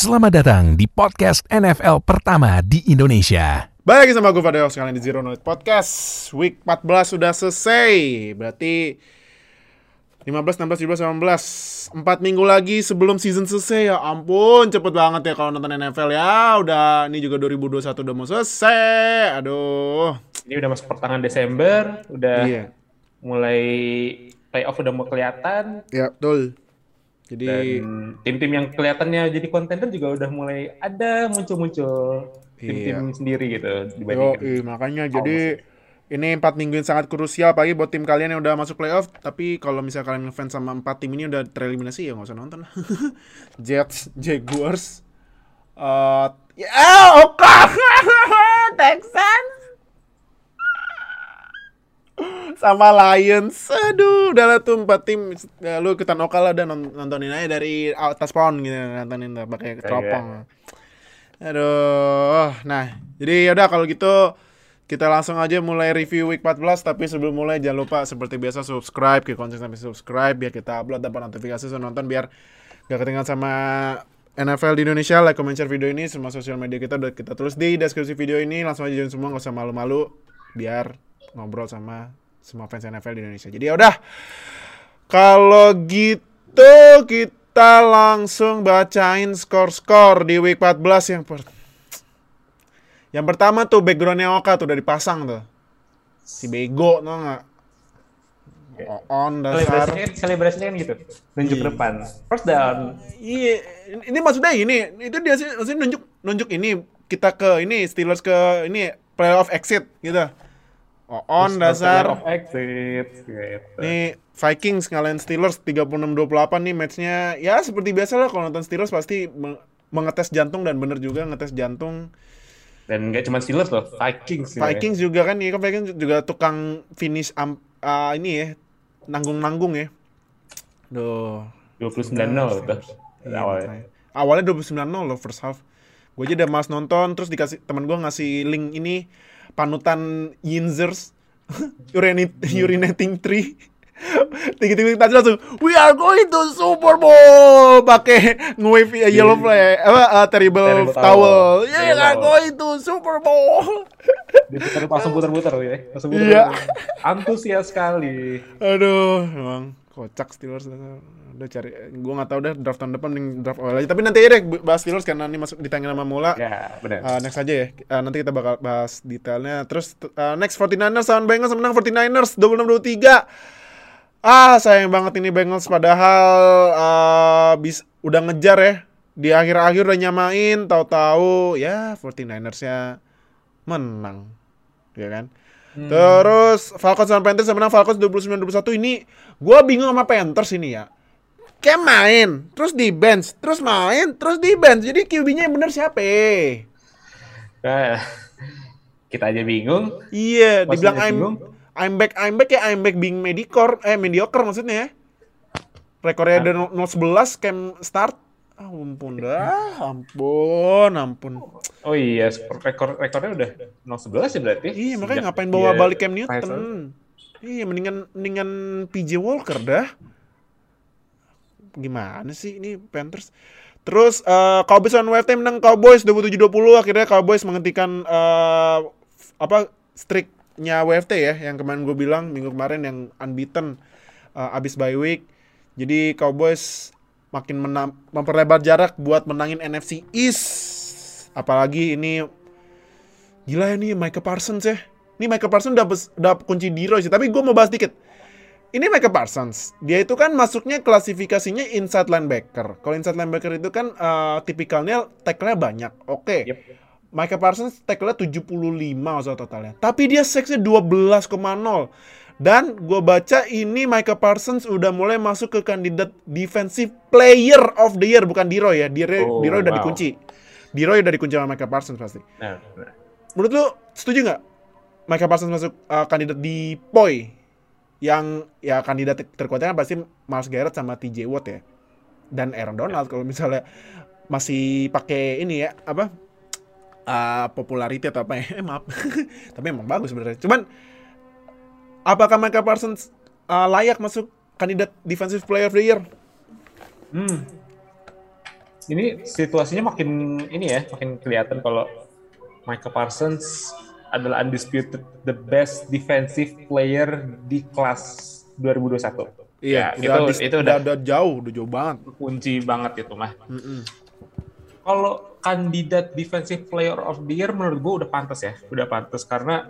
Selamat datang di podcast NFL pertama di Indonesia. Balik lagi sama gue Fadil sekalian di Zero Knowledge Podcast. Week 14 sudah selesai. Berarti 15, 16, 17, 18 4 minggu lagi sebelum season selesai. Ya ampun cepet banget ya kalau nonton NFL ya. Udah ini juga 2021 udah mau selesai. Aduh. Ini udah masuk pertengahan Desember Udah Iya. mulai playoff udah mau kelihatan. Ya betul Jadi Dan tim-tim yang kelihatannya jadi kontender juga udah mulai ada muncul-muncul tim-tim Iya. sendiri gitu Yo, dibandingkan. makanya jadi ini empat minggu yang sangat krusial pagi buat tim kalian yang udah masuk playoff. Tapi kalau misalnya kalian ngefans sama empat tim ini udah tereliminasi ya nggak usah nonton. Jets, Jaguars, eh ya oke, Texans, sama Lions. Aduh, udah lah tuh empat tim. Ya, lu ikutan oka lah dan non- nontonin aja dari atas pohon gitu nontonin tuh, pakai teropong. Aduh, nah jadi yaudah kalau gitu kita langsung aja mulai review week 14 tapi sebelum mulai jangan lupa seperti biasa subscribe ke konten sampai subscribe biar kita upload dapat notifikasi so nonton biar gak ketinggalan sama NFL di Indonesia like comment share video ini semua sosial media kita udah kita tulis di deskripsi video ini langsung aja join semua nggak usah malu-malu biar ngobrol sama semua fans NFL di Indonesia jadi yaudah kalau gitu kita langsung bacain skor-skor di week 14 yang per yang pertama tuh backgroundnya Oka tuh udah dipasang tuh. Si bego tuh nggak? On dasar. Selebrasinya kan, selebrasinya kan gitu. Nunjuk Iya. ke depan. First down. Iya, ini maksudnya ini, itu dia sih maksudnya nunjuk nunjuk ini kita ke ini Steelers ke ini playoff exit gitu. Oh, on Terus dasar. exit gitu. Nih Vikings ngalahin Steelers 36-28 nih matchnya ya seperti biasa lah kalau nonton Steelers pasti me- mengetes jantung dan bener juga ngetes jantung. Dan nggak cuma Steelers loh, Vikings. juga ya. Vikings juga kan, iya kan Vikings juga tukang finish am, ah, ini ya nanggung-nanggung ya. Duh. 29-0 tuh. Iya, awalnya. makanya. Awalnya 29-0 loh first half. Gue aja udah mas nonton terus dikasih teman gue ngasih link ini panutan Yinzers urinating tree. Tinggi-tinggi tadi langsung We are going to Super Bowl pakai nge-wave ya, yellow flag apa uh, terrible, Terrible towel. towel. Yeah, we are going to Super Bowl. Diputar, langsung putar-putar ya. Langsung putar. Iya. Antusias sekali. Aduh, emang kocak Steelers. Udah cari, gue nggak tahu deh draft tahun depan mending draft awal aja. Tapi nanti aja deh bahas Steelers karena ini masuk ditanya sama Mula. Ya, benar. Uh, next aja ya. Uh, nanti kita bakal bahas detailnya. Terus uh, next 49ers lawan Bengals menang 49ers 26-23. Ah, sayang banget ini Bengals padahal uh, bis udah ngejar ya. Di akhir-akhir udah nyamain, tahu-tahu ya 49ers-nya menang. Ya kan? Terus Falcons sama Panthers menang Falcons 29-21 ini gua bingung sama Panthers ini ya. Kayak main, terus di bench, terus main, terus di bench. Jadi QB-nya yang bener siapa? Nah, kita aja bingung. Iya, Pas dibilang I'm bingung. I'm back, I'm back ya, I'm back being mediocre, eh mediocre maksudnya ya. Rekornya ada 0-11 camp start. Ampun dah, ampun, ampun. Oh iya, rekor rekornya udah 0-11 ya berarti. Iya, makanya ngapain bawa balik Cam. Newton? Iya, mendingan mendingan PJ Walker dah. Gimana sih ini Panthers? Terus eh Cowboys lawan WFT menang Cowboys 27-20 akhirnya Cowboys menghentikan eh, apa streaknya WFT ya yang kemarin gue bilang minggu kemarin yang unbeaten eh, abis bye week. Jadi Cowboys makin memperlebar jarak buat menangin NFC East. Apalagi ini Gila ya nih Michael Parsons ya. Ini Michael Parsons udah, udah kunci Diro sih. Tapi gue mau bahas dikit. Ini Michael Parsons. Dia itu kan masuknya klasifikasinya inside linebacker. Kalau inside linebacker itu kan eh, tipikalnya tackle-nya banyak. Oke. Yep. Michael Parsons tackle-nya 75 maksudnya totalnya. Tapi dia seksnya 12,0. Dan gue baca ini Michael Parsons udah mulai masuk ke kandidat defensive player of the year. Bukan Diro ya. Diro, Oh, Diro udah wow. dikunci. Diro udah dikunci sama Michael Parsons pasti. Nah, nah. Menurut lu setuju nggak Michael Parsons masuk uh, kandidat di POI yang ya kandidat terkuatnya pasti Miles Garrett sama TJ Watt ya dan Aaron Donald kalau misalnya masih pakai ini ya apa uh, popularity atau apa ya eh, maaf tapi emang bagus sebenarnya cuman apakah Michael Parsons uh, layak masuk kandidat defensive player of the year Hmm. ini situasinya makin ini ya, makin kelihatan kalau Michael Parsons adalah undisputed the best defensive player di kelas 2021. Iya, Ya, udah, itu- itu udah, udah- udah jauh, udah jauh banget. Kunci banget itu mah. Mm-mm. Kalau kandidat defensive player of the year menurut gue udah pantas ya, udah pantas karena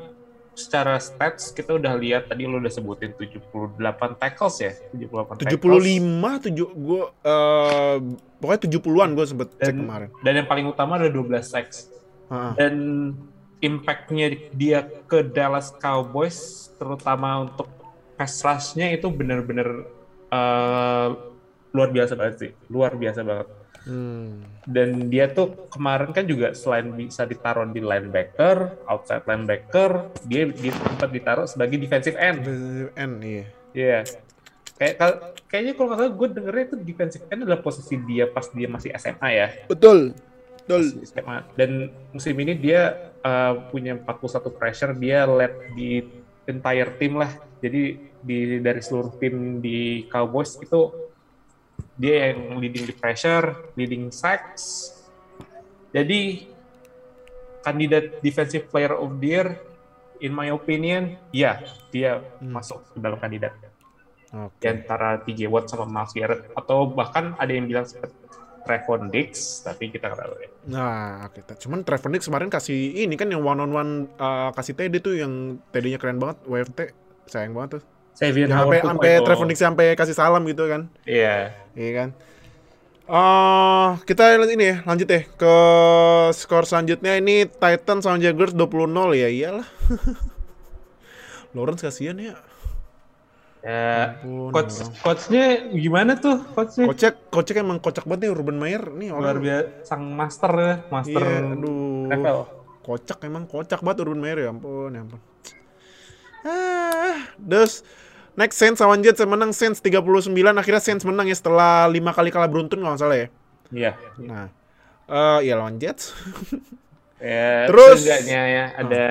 secara stats kita udah lihat tadi lo udah sebutin 78 tackles ya, 78 tackles. 75 tujuh gue eh pokoknya 70-an gue sempet cek Dan- kemarin. Dan yang paling utama ada 12 sacks. Heeh. Dan impact-nya dia ke Dallas Cowboys terutama untuk pass rush-nya itu benar-benar eh, luar biasa banget sih, luar biasa banget. Hmm. Dan dia tuh kemarin kan juga selain bisa ditaruh di linebacker, outside linebacker, dia, dia sempat ditaruh sebagai defensive end. Defensive end, iya. Iya. Kayak kal- kayaknya kalau nggak salah gue dengernya itu defensive end adalah posisi dia pas dia masih SMA ya. Betul. Betul. SMA. Dan musim ini dia uh, punya 41 pressure, dia led di entire team lah. Jadi di dari seluruh tim di Cowboys itu dia yang leading di pressure, leading sacks. Jadi kandidat defensive player of the year in my opinion, ya dia Hmm. masuk ke dalam kandidat Oke. di antara TJ Watt sama Miles Garrett atau bahkan ada yang bilang seperti Trevon Diggs, tapi kita nggak tahu ya. Nah, oke. Cuman Trevor Dix kemarin kasih ini kan yang one on one uh, kasih TD tuh yang TD-nya keren banget, WFT. Sayang banget tuh. Xavier sampai Howard sampai Trevor sampai kasih salam gitu kan. Iya. Iya kan. Eh, kita ini ya, lanjut deh ke skor selanjutnya ini Titans sama Jaguars 20-0 ya iyalah. Lawrence kasihan ya. Ya, Ampun, coach coachnya gimana tuh coachnya? Kocek, kocek emang kocak banget nih Ruben Mayer nih Luar orang. biasa, sang master ya, master Iya, aduh. NFL. Kocak emang kocak banget Urban Meyer ya ampun, ya ampun. Ah, terus next Saints sama Jets yang menang Saints 39 akhirnya Saints menang ya setelah lima kali kalah beruntun kalau nggak salah ya. Iya. Nah, eh ya lawan Jets. Ya, Terus- seenggaknya ya ada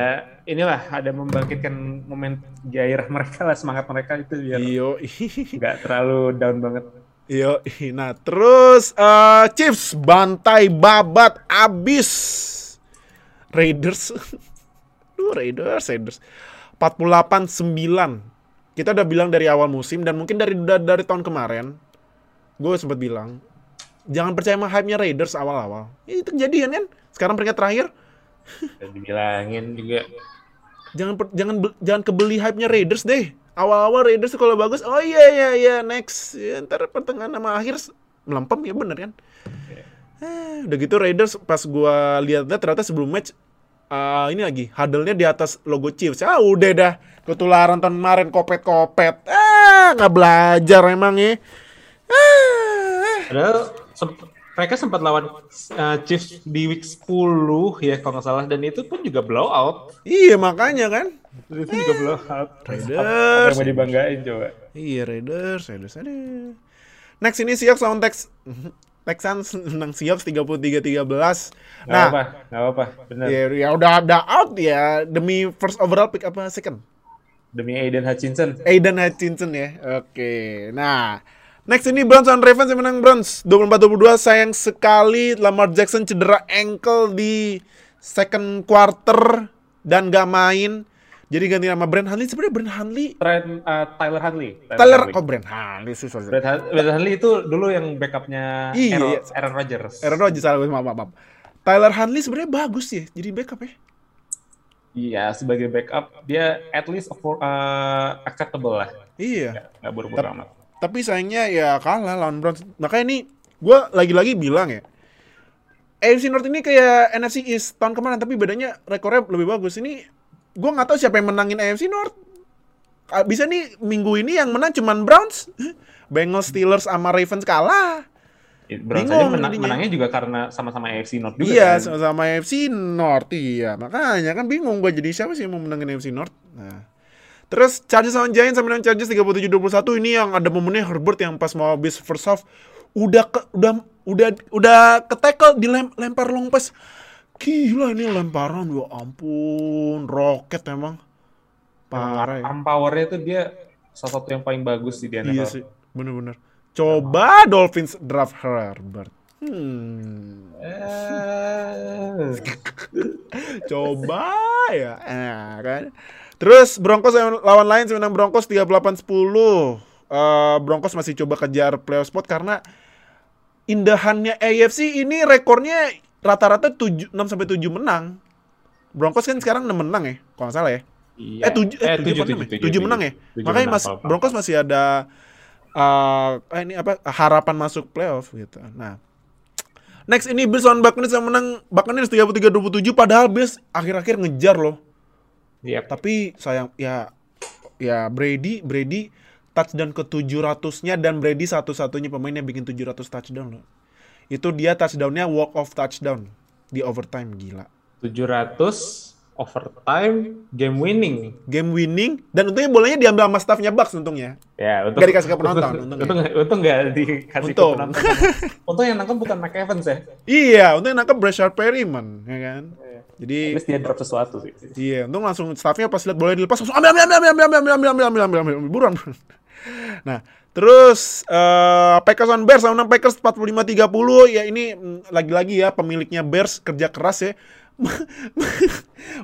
inilah ada membangkitkan momen gairah mereka lah semangat mereka itu biar Iyo, nggak terlalu down banget. iyo. Nah, terus eh Chiefs bantai babat abis Raiders. Duh, Raiders, Raiders. 48-9. Kita udah bilang dari awal musim dan mungkin dari dari, dari tahun kemarin gue sempat bilang jangan percaya sama hype-nya Raiders awal-awal. Ya, itu kejadian kan? Sekarang peringkat terakhir Dan dibilangin juga jangan per- jangan jangan kebeli hype-nya Raiders deh. Awal-awal Raiders kalau bagus, oh iya iya iya next. Ya, ntar pertengahan sama akhir melempem ya bener kan. Eh, udah gitu Raiders pas gua lihat-lihat ternyata sebelum match eh, ini lagi huddle-nya di atas logo Chiefs. Ah udah dah ketularan tahun kemarin kopet-kopet. Ah nggak belajar emang ya. Ah. Padahal mereka sempat lawan uh, Chiefs di week 10 ya kalau nggak salah dan itu pun juga blowout. Iya makanya kan. Itu juga blowout. Raiders. Apa yang mau dibanggain coba? Iya Raiders, Raiders ada. Next ini Seahawks lawan Tex Texans menang Seahawks 33-13. Nggak Nah, apa, nggak apa, benar. ya, ya udah udah out ya demi first overall pick apa second? Demi Aiden Hutchinson. Aidan Hutchinson ya. Oke. Nah, next ini Browns lawan Ravens yang menang Browns 24-22. Sayang sekali Lamar Jackson cedera ankle di second quarter dan gak main. Jadi ganti nama Brand Hanley. Sebenarnya Brand Hanley Trent uh, Tyler Huntley. Tyler Huntley. oh Brand Hanley sih sorry. Brad, Hun- Brad Huntley itu dulu yang backupnya Iya, Aaron, iya. Aaron Rodgers. Aaron Rodgers salah gue maaf, maaf, maaf. Tyler Hanley sebenarnya bagus ya jadi backup ya. Iya, sebagai backup dia at least afford- uh, acceptable lah. Iya. Nggak buru-buru Tep- amat. Tapi sayangnya ya kalah lawan Browns. Makanya ini gue lagi-lagi bilang ya. AFC North ini kayak NFC East tahun kemarin tapi bedanya rekornya lebih bagus. Ini gue nggak tahu siapa yang menangin AFC North. Bisa nih minggu ini yang menang cuman Browns. Bengals, Steelers sama Ravens kalah. Browns Bingung aja menang, jadinya. menangnya juga karena sama-sama AFC North juga Iya, kan. sama-sama AFC North. Iya, makanya kan bingung gue jadi siapa sih yang mau menangin AFC North. Nah. Terus Chargers sama Giants sama menang Chargers 37-21 ini yang ada momennya Herbert yang pas mau habis first half udah ke, udah udah udah ke tackle dilempar long pass. Gila ini lemparan ya ampun, roket emang. Parah ya. Powernya tuh dia salah satu yang paling bagus di NFL. Iya sih, bener-bener. Coba Dolphins draft Herbert. Hmm. Eh, Coba ya. Nah, kan. Terus Broncos lawan Lions menang Broncos 38-10. Eh, Broncos masih coba kejar playoff spot karena indahannya AFC ini rekornya rata-rata 7 6 sampai 7 menang. Broncos kan sekarang 6 menang ya, kalau nggak salah ya. iya. Eh 7 eh, 7, tujuh, menang, tujuh, ya? 7 menang ya. Tujuh Makanya menang, Mas kalau- Broncos masih ada eh eh, ini apa harapan masuk playoff gitu. Nah, next ini Bills lawan Buccaneers yang menang Buccaneers 33-27 padahal Bills akhir-akhir ngejar loh. Iya. Tapi sayang ya ya Brady Brady touchdown ke 700-nya dan Brady satu-satunya pemain yang bikin 700 touchdown loh. Itu dia touchdown-nya walk off touchdown di overtime gila. 700 overtime game winning. Game winning dan untungnya bolanya diambil sama staffnya Bucks untungnya. Ya, untung Nggak dikasih ke penonton, untungnya. Untung nggak- untung nggak dikasih Untung. ke penonton. Untung yang nangkep bukan Mike Evans ya. Iya, untungnya nangkep Brashard Perryman, ya kan? Jadi Terus dia drop sesuatu sih. Iya, untung langsung staffnya pas lihat bola dilepas langsung ambil ambil ambil ambil ambil ambil ambil ambil ambil ambil ambil ambil buruan. buruan. Nah, terus eh Packers on Bears menang Packers 45-30 ya ini mm, lagi-lagi ya pemiliknya Bears kerja keras ya.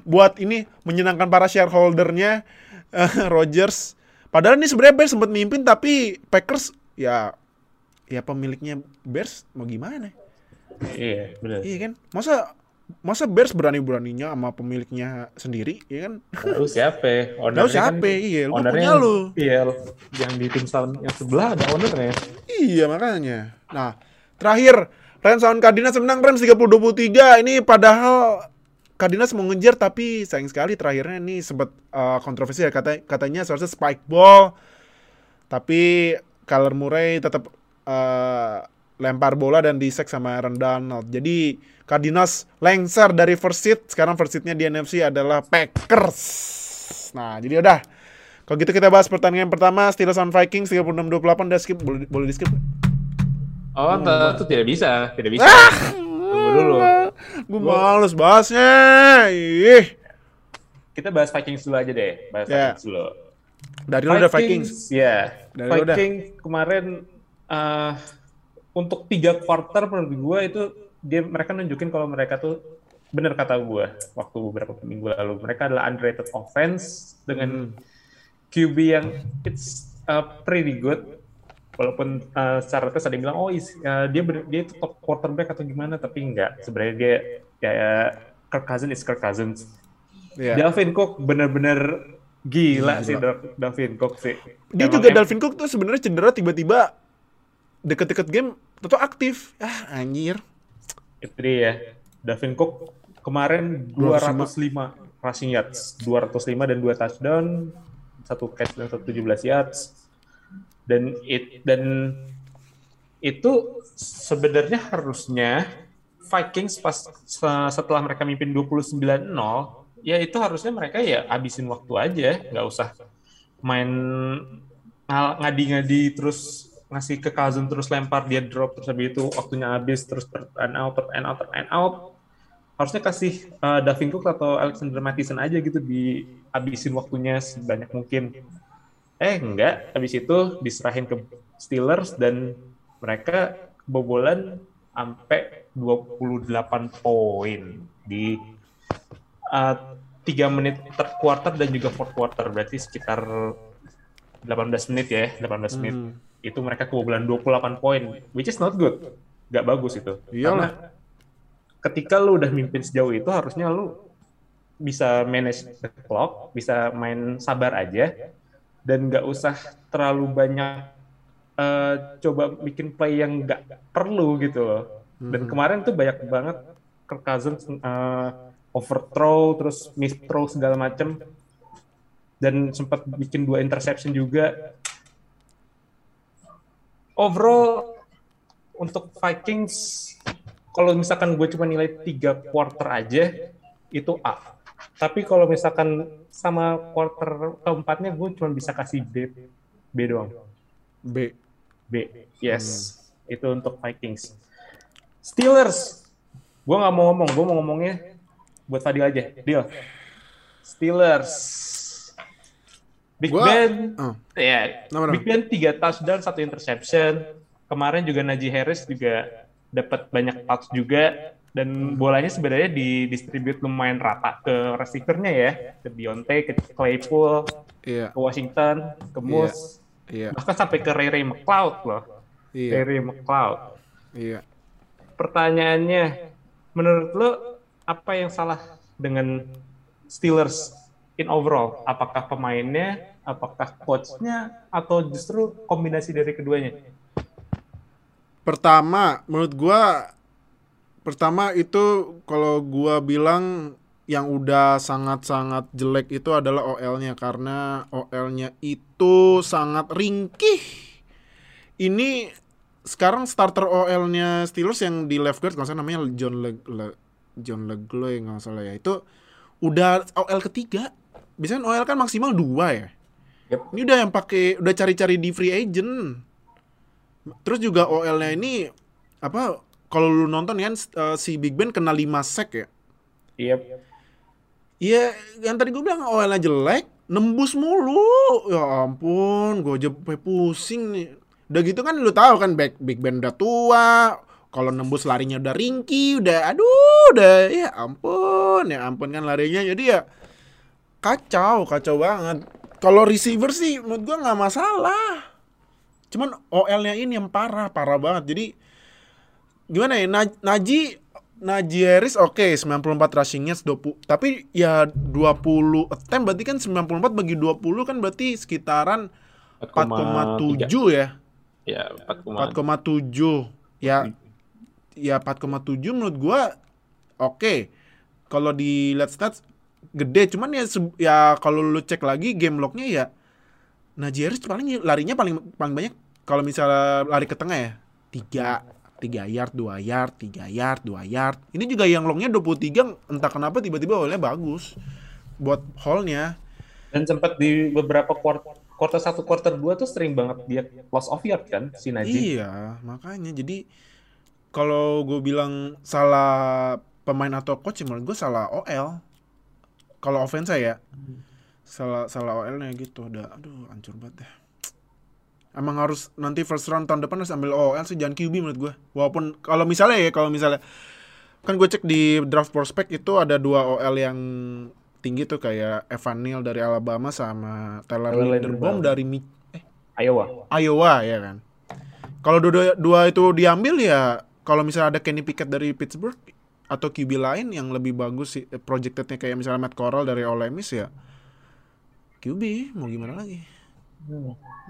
buat ini menyenangkan para shareholdernya eh, Rodgers. Padahal ini sebenarnya Bears sempat mimpin tapi Packers ya ya pemiliknya Bears mau gimana? Iya, benar. Iya kan? Masa masa Bears berani-beraninya sama pemiliknya sendiri, ya kan? Lalu siapa? ya? Lalu Ownernya siapa? kan- Iya, lu kan punya lu. Iya, yang di tim sound yang sebelah ada ownernya. Iya, makanya. Nah, terakhir Rams lawan Cardinals menang Rams 30-23. Ini padahal Cardinals mau ngejar tapi sayang sekali terakhirnya ini sempat uh, kontroversi ya kata katanya seharusnya spike ball. Tapi Kyler Murray tetap uh, lempar bola dan disek sama Aaron Donald. Jadi Cardinals lengser dari first seat. Sekarang first seatnya di NFC adalah Packers. Nah, jadi udah. Kalau gitu kita bahas pertandingan pertama Steelers on Vikings 36-28 udah skip boleh boleh di skip. Oh, itu tidak bisa, tidak bisa. Ah! Tunggu dulu. Gue males bahasnya. Ih. Kita bahas Vikings dulu aja deh, bahas Ya. Vikings dulu. Dari lu udah Vikings. Ya, Dari lu udah. Vikings kemarin eh, untuk tiga quarter menurut gue itu dia mereka nunjukin kalau mereka tuh bener kata gue waktu beberapa minggu lalu mereka adalah underrated offense Hmm. dengan QB yang it's uh, pretty good walaupun uh, secara tes ada yang bilang oh is- uh, dia ber- dia itu top quarterback atau gimana tapi enggak sebenarnya dia kayak Kirk Cousins is Kirk Cousins Iya. Dalvin Cook bener-bener Gila. gila, sih Dal- Dalvin Cook sih. Dia Emang juga Dalvin Cook tuh sebenarnya cedera tiba-tiba deket-deket game tetap aktif. Ah, anjir. Itu dia. Dalvin Cook kemarin 205 rushing yards, 205 dan 2 touchdown, satu catch dan satu 17 yards. Dan it dan itu sebenarnya harusnya Vikings pas se- setelah mereka mimpin 29-0, ya itu harusnya mereka ya habisin waktu aja, nggak usah main ngadi-ngadi terus ngasih ke Cousin terus lempar dia drop terus habis itu waktunya habis terus and out and out and out. Harusnya kasih uh, Davin Cook atau Alexander Mattison aja gitu dihabisin waktunya sebanyak mungkin. Eh enggak. Habis itu diserahin ke Steelers dan mereka kebobolan sampai 28 poin di uh, 3 menit third quarter dan juga fourth quarter. Berarti sekitar 18 menit ya 18 menit. Hmm. Itu mereka kebobolan 28 poin which is not good. Nggak bagus itu. Iyalah. karena ketika lu udah mimpin sejauh itu harusnya lu bisa manage the clock bisa main sabar aja dan nggak usah terlalu banyak eh, coba bikin play yang nggak perlu gitu loh. Dan kemarin tuh banyak banget Kirk Cousins eh, overthrow terus miss throw segala macem. Dan sempat bikin dua interception juga overall untuk Vikings kalau misalkan gue cuma nilai tiga quarter aja itu A. Tapi kalau misalkan sama quarter keempatnya gue cuma bisa kasih B. B doang. B. B yes. Itu untuk Vikings. Steelers gue nggak mau ngomong. Gue mau ngomongnya buat Fadil aja. Deal. Steelers Big Gua- Ben Oh. ya Nomor Big Ben tiga touchdown satu interception kemarin juga Najee Harris juga dapat banyak touch juga dan bolanya sebenarnya didistribute lumayan rata ke receivernya ya ke Dionte, ke Claypool, Iya. ke Washington, ke Moose, Iya. bahkan sampai ke Ray Ray McLeod loh. Iya. Ray Ray McLeod. Iya. Pertanyaannya, menurut lo apa yang salah dengan Steelers in overall? Apakah pemainnya, apakah coachnya, atau justru kombinasi dari keduanya? Pertama, menurut gua pertama itu kalau gua bilang yang udah sangat-sangat jelek itu adalah OL-nya karena OL-nya itu sangat ringkih. Ini sekarang starter OL-nya Steelers yang di left guard kalau salah namanya John Le, Le- John Legloy nggak salah ya. Itu udah OL ketiga. Biasanya OL kan maksimal dua ya. Yep. Ini udah yang pakai udah cari-cari di free agent. Terus juga OL-nya ini apa kalau lu nonton kan eh, si Big Ben kena 5 sack ya. Iya. Iya, yang tadi gue bilang OL-nya jelek, nembus mulu. Ya ampun, gue aja pusing nih. Udah gitu kan lu tahu kan Big, Big Ben udah tua, kalau nembus larinya udah ringki, udah aduh, udah ya ampun, ya ampun kan larinya. Jadi ya kacau, kacau banget. Kalau receiver sih menurut gua nggak masalah. Cuman OL-nya ini yang parah, parah banget. Jadi gimana ya? Naj- Naji Najee Harris oke 94 rushing-nya 20 tapi ya 20 attempt berarti kan 94 bagi 20 kan berarti sekitaran 4,7 ya. Ya, 4,7. 4,7 ya ya 4,7 menurut gua oke kalau di lihat stats gede cuman ya ya kalau lu cek lagi game lognya ya Najee Harris paling larinya paling paling banyak kalau misalnya lari ke tengah ya 3 3 yard, 2 yard, 3 yard, 2 yard. Ini juga yang longnya 23 entah kenapa tiba-tiba awalnya bagus buat haulnya. Dan sempat di beberapa quarter, quarter 1, quarter 2 tuh sering banget dia loss of yard kan, si Najee. Iya, makanya jadi kalau gue bilang salah pemain atau coach, menurut gue salah OL. Kalau offense ya, salah salah OL-nya gitu. Udah, aduh, hancur banget deh. Emang harus nanti first round tahun depan harus ambil OL sih, jangan QB menurut gue. Walaupun kalau misalnya ya, kalau misalnya kan gue cek di draft prospect itu ada dua OL yang tinggi tuh kayak Evan Neal dari Alabama sama Tyler Linderbaum Linderbaum. dari Mi- eh, Iowa. Iowa ya kan. Kalau dua, dua itu diambil ya kalau misalnya ada Kenny Pickett dari Pittsburgh atau QB lain yang lebih bagus sih eh, projectednya kayak misalnya Matt Corral dari Ole Miss ya QB mau gimana lagi?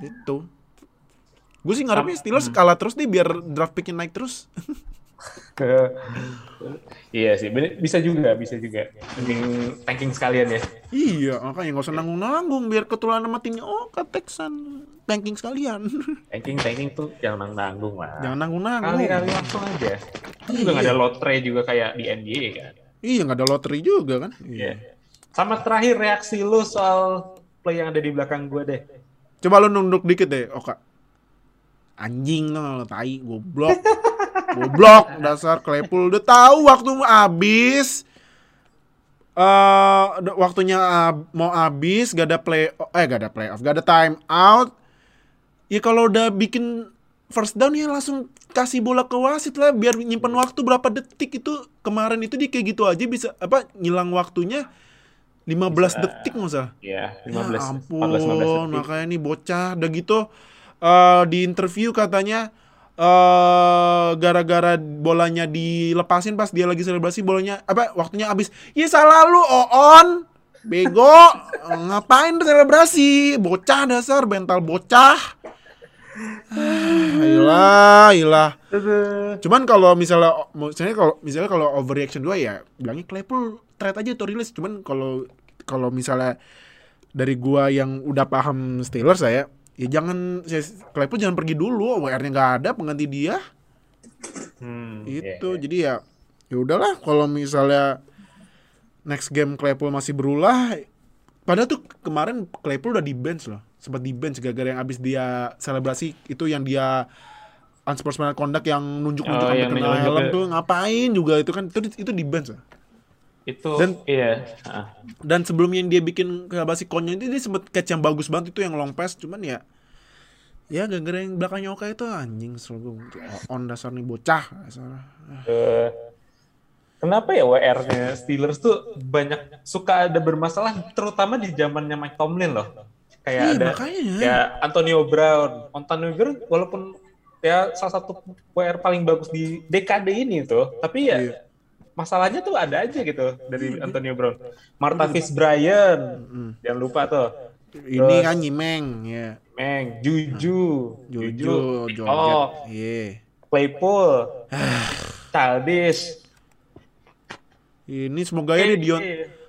Gitu. Gue sih ngarepnya Steelers kalah terus nih biar draft picknya naik terus iya sih, bisa juga, bisa juga. Mending tanking sekalian ya. iya makanya nggak usah nanggung-nanggung biar ketularan sama timnya oh ke Texan tanking sekalian Tanking, tanking tuh jangan nanggung lah. jangan nanggung-nanggung Kali-kali langsung aja. Kan juga nggak ada lotre juga kayak di NBA kan. iya nggak ada lottery juga kan Iya. Sama terakhir reaksi lu soal play yang ada di belakang gue deh. Coba lu nunduk dikit deh, Oka. Anjing lo, tai, goblok. goblok, dasar Claypool. Udah tahu waktu habis. Eh, udah waktunya ab- mau habis, gak ada play eh gak ada playoff, gak ada time out. Ya kalau udah bikin first down ya langsung kasih bola ke wasit lah biar nyimpen waktu berapa detik itu kemarin itu dia kayak gitu aja bisa apa ngilang waktunya 15 Bisa. detik nggak usah Iya, Ya 15, ampun, 14, 15 detik. makanya nih bocah udah gitu eh di interview katanya eh gara-gara bolanya dilepasin pas dia lagi selebrasi bolanya apa waktunya habis. Ya salah lu Oon. Bego, ngapain selebrasi? Bocah dasar, bental bocah. Ah, ilah. Cuman kalau misalnya misalnya kalau misalnya kalau overreaction dua ya bilangnya Claypool trade aja atau rilis. Cuman kalau kalau misalnya dari gua yang udah paham Steelers saya ya jangan ya, Claypool jangan pergi dulu, WR-nya nggak ada pengganti dia. Hmm, Itu iya, iya. jadi ya ya udahlah kalau misalnya next game Claypool masih berulah padahal tuh kemarin Claypool udah di bench loh sempat di bench gara-gara yang abis dia selebrasi itu yang dia unsportsmanlike conduct yang nunjuk-nunjuk Oh, sampai yang kena helm ya. tuh ngapain juga itu kan itu itu di bench loh. Itu Dan- iya. dan sebelumnya yang dia bikin selebrasi konyol itu dia sempet catch yang bagus banget itu yang long pass cuman ya Ya gara-gara yang belakangnya Oka itu anjing selalu on dasar nih bocah. Eh, kenapa ya WR-nya Steelers tuh banyak suka ada bermasalah terutama di zamannya Mike Tomlin loh. Kayak Iya, ada makanya. kayak Antonio Brown. Antonio Brown walaupun ya salah satu WR paling bagus di dekade ini tuh, tapi ya Iya. Masalahnya tuh ada aja gitu dari Antonio Brown. Martavis Bryant, Mm. jangan lupa tuh. Ini kan nyimeng ya. Meng, Juju, Jojo, Joget. oh, Iya. Claypool, Childish. Ini semoga ya di Dion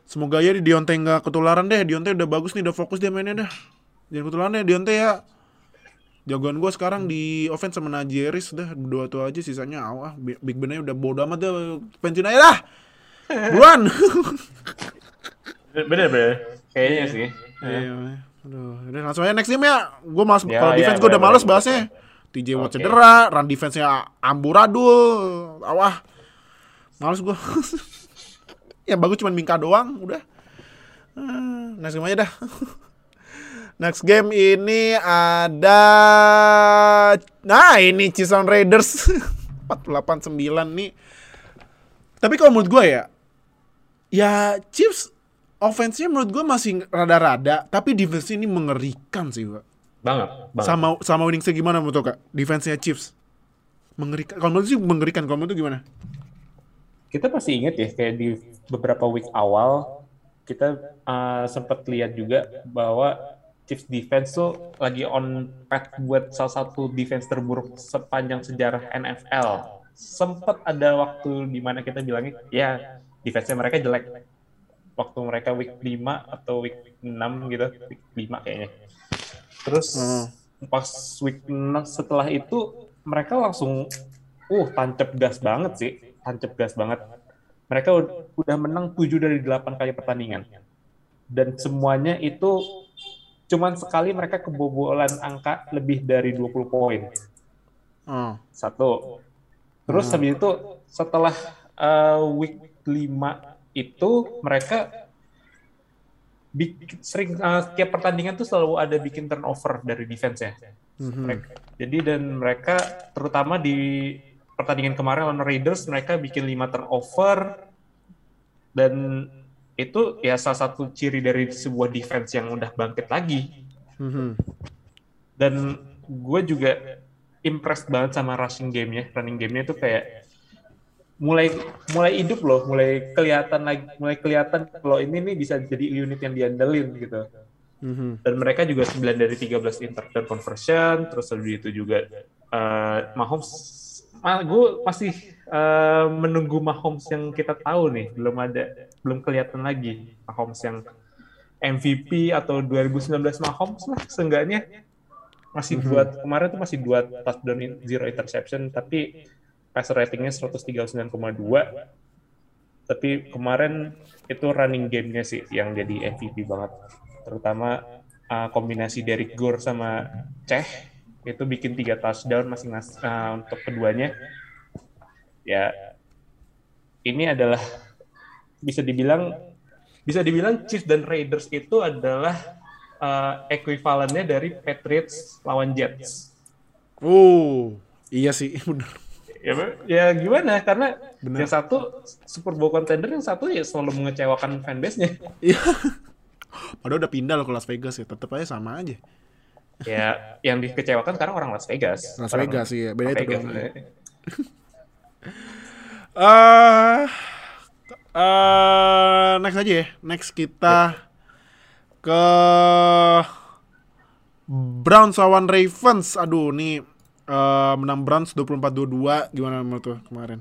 semoga ya di Dionte nggak ketularan deh. Dionte udah bagus nih, udah fokus dia mainnya dah. Jangan ketularan deh Dionte ya. Jagoan gue sekarang di offense sama Najeris dah dua tuh aja sisanya aw ah Bi- Big Ben udah bodo amat dah pensiun aja dah. Buruan. Bener bener, kayaknya sih. Iya. Aduh, udah langsung aja next game ya. Gue males Ya, kalau ya, defense gue udah males bahasnya. TJ Watt Oke. cedera, run defense-nya amburadul. Awah. Males gue. yang bagus cuma Minka doang, udah. Ah, Next game aja dah. Next game ini ada Nah, ini Cison Raiders 489 nih. Tapi kalau menurut gue ya, ya Chiefs offense-nya menurut gue masih rada-rada, tapi defense ini mengerikan sih, Pak. Banget, banget. Sama sama winningsnya gimana menurut Kak? Defense-nya Chiefs. Mengerikan. Kalau menurut sih mengerikan, kalau menurut gimana? Kita pasti inget ya kayak di beberapa week awal kita uh, sempat lihat juga bahwa Chiefs defense tuh lagi on path buat salah satu defense terburuk sepanjang sejarah NFL. Sempat ada waktu di mana kita bilangnya ya defense-nya mereka jelek. Waktu mereka week 5 atau week 6 gitu, week 5 kayaknya. Terus Hmm. pas week 6 setelah itu mereka langsung uh tancap gas banget sih, tancap gas banget. Mereka ud- udah menang 7 dari 8 kali pertandingan. Dan semuanya itu cuman sekali mereka kebobolan angka lebih dari 20 poin. Oh. Satu. Terus habis itu setelah uh, week 5 itu mereka bik- sering uh, tiap pertandingan tuh selalu ada bikin turnover dari defense-nya. Mhm. Mereka- jadi dan mereka terutama di pertandingan kemarin lawan Raiders mereka bikin 5 turnover dan itu ya salah satu ciri dari sebuah defense yang udah bangkit lagi Mhm. dan gue juga impressed banget sama rushing game-nya, running game-nya itu kayak mulai mulai hidup loh, mulai kelihatan lagi, mulai kelihatan kalau ini nih bisa jadi unit yang diandelin gitu. Mhm. Dan mereka juga 9 dari 13 interception conversion, terus lebih itu juga eh, Mahomes, ah, gue masih eh, menunggu Mahomes yang kita tahu nih, belum ada, belum kelihatan lagi Mahomes yang MVP atau 2019 Mahomes lah seenggaknya. Masih buat kemarin tuh masih dua touchdown in- zero interception tapi passer ratingnya 139,2 tapi kemarin itu running game-nya sih yang jadi MVP banget. Terutama uh, kombinasi Derek Gore sama Ceh itu bikin tiga touchdown masing masing untuk keduanya. Ya ini adalah bisa dibilang bisa dibilang Chiefs dan Raiders itu adalah uh, ekuivalennya dari Patriots lawan Jets Oh, iya sih, bener. ya, ya gimana karena Bener. yang satu Super Bowl contender yang satu ya selalu mengecewakan fanbase-nya Iya. Padahal udah pindah loh ke Las Vegas ya, tetap aja sama aja. ya yang dikecewakan sekarang orang Las Vegas Las Orang Vegas iya, beda Las itu Vegas, doang. eh. Eh, eh, next aja ya. Next kita ke Browns lawan Ravens. Aduh, nih eh, menang Browns 24-22. Gimana menurut tuh kemarin?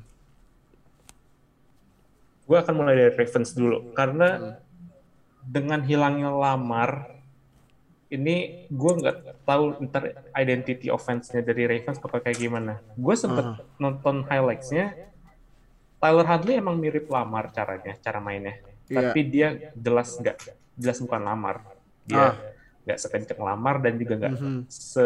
gue akan mulai dari Ravens dulu karena dengan hilangnya Lamar ini gue nggak tahu ntar identity offense-nya dari Ravens bakal kayak gimana. Gue sempet nonton highlights-nya. Tyler Huntley emang mirip Lamar caranya, cara mainnya. Iya. Tapi dia jelas nggak, jelas bukan Lamar. Dia Ah. nggak sekencang Lamar dan juga nggak Mhm. se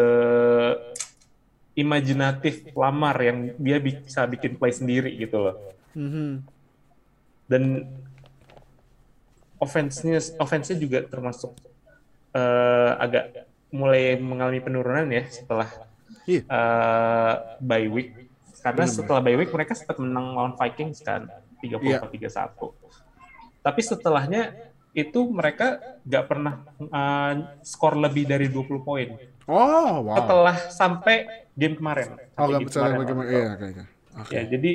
imajinatif Lamar yang dia bisa bikin play sendiri gitu loh Mhm. dan offense-nya offense-nya juga termasuk eh, agak mulai mengalami penurunan ya setelah Iya. uh, bye week. Karena Benar-benar. setelah bye week mereka sempat menang lawan Vikings kan Iya. 34-31. Tapi setelahnya itu mereka nggak pernah uh, skor lebih dari 20 poin. Oh, wow. Setelah sampai game kemarin. Oh, Sampai game kemarin bagaimana? Iya, oke, oke. Oke. Ya, jadi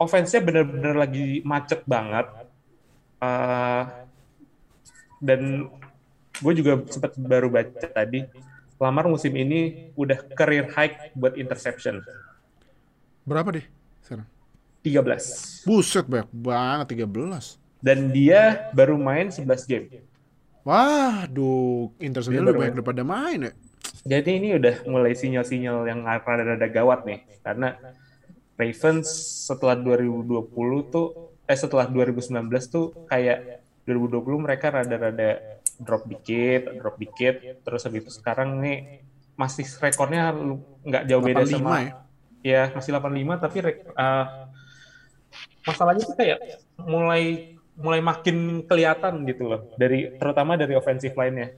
offense-nya benar-benar lagi macet banget. Uh, dan gue juga sempat baru baca tadi, Lamar musim ini udah career high buat interception. Berapa deh sekarang? 13. Buset, banyak banget 13. Dan dia baru main 11 game. Waduh, interceptnya Dia lebih banyak daripada main ya. Jadi ini udah mulai sinyal-sinyal yang rada-rada gawat nih. Karena Ravens setelah 2020 tuh, eh setelah 2019 tuh kayak 2020 mereka rada-rada drop dikit, drop dikit. Terus habis itu sekarang nih masih rekornya nggak jauh beda 85 sama ya. Ya masih 85 tapi uh, masalahnya tuh kayak mulai mulai makin kelihatan gitu loh dari terutama dari offensive line-nya.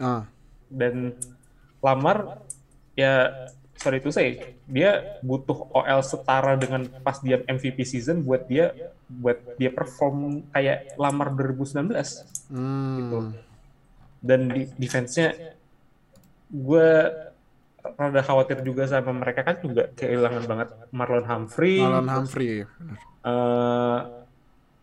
Ah, dan Lamar ya sorry itu saya dia butuh OL setara dengan pas dia MVP season buat dia buat dia perform kayak Lamar 2019 hmm. dan di defense-nya gue rada khawatir juga sama mereka kan juga kehilangan banget Marlon Humphrey Alan Humphrey eh,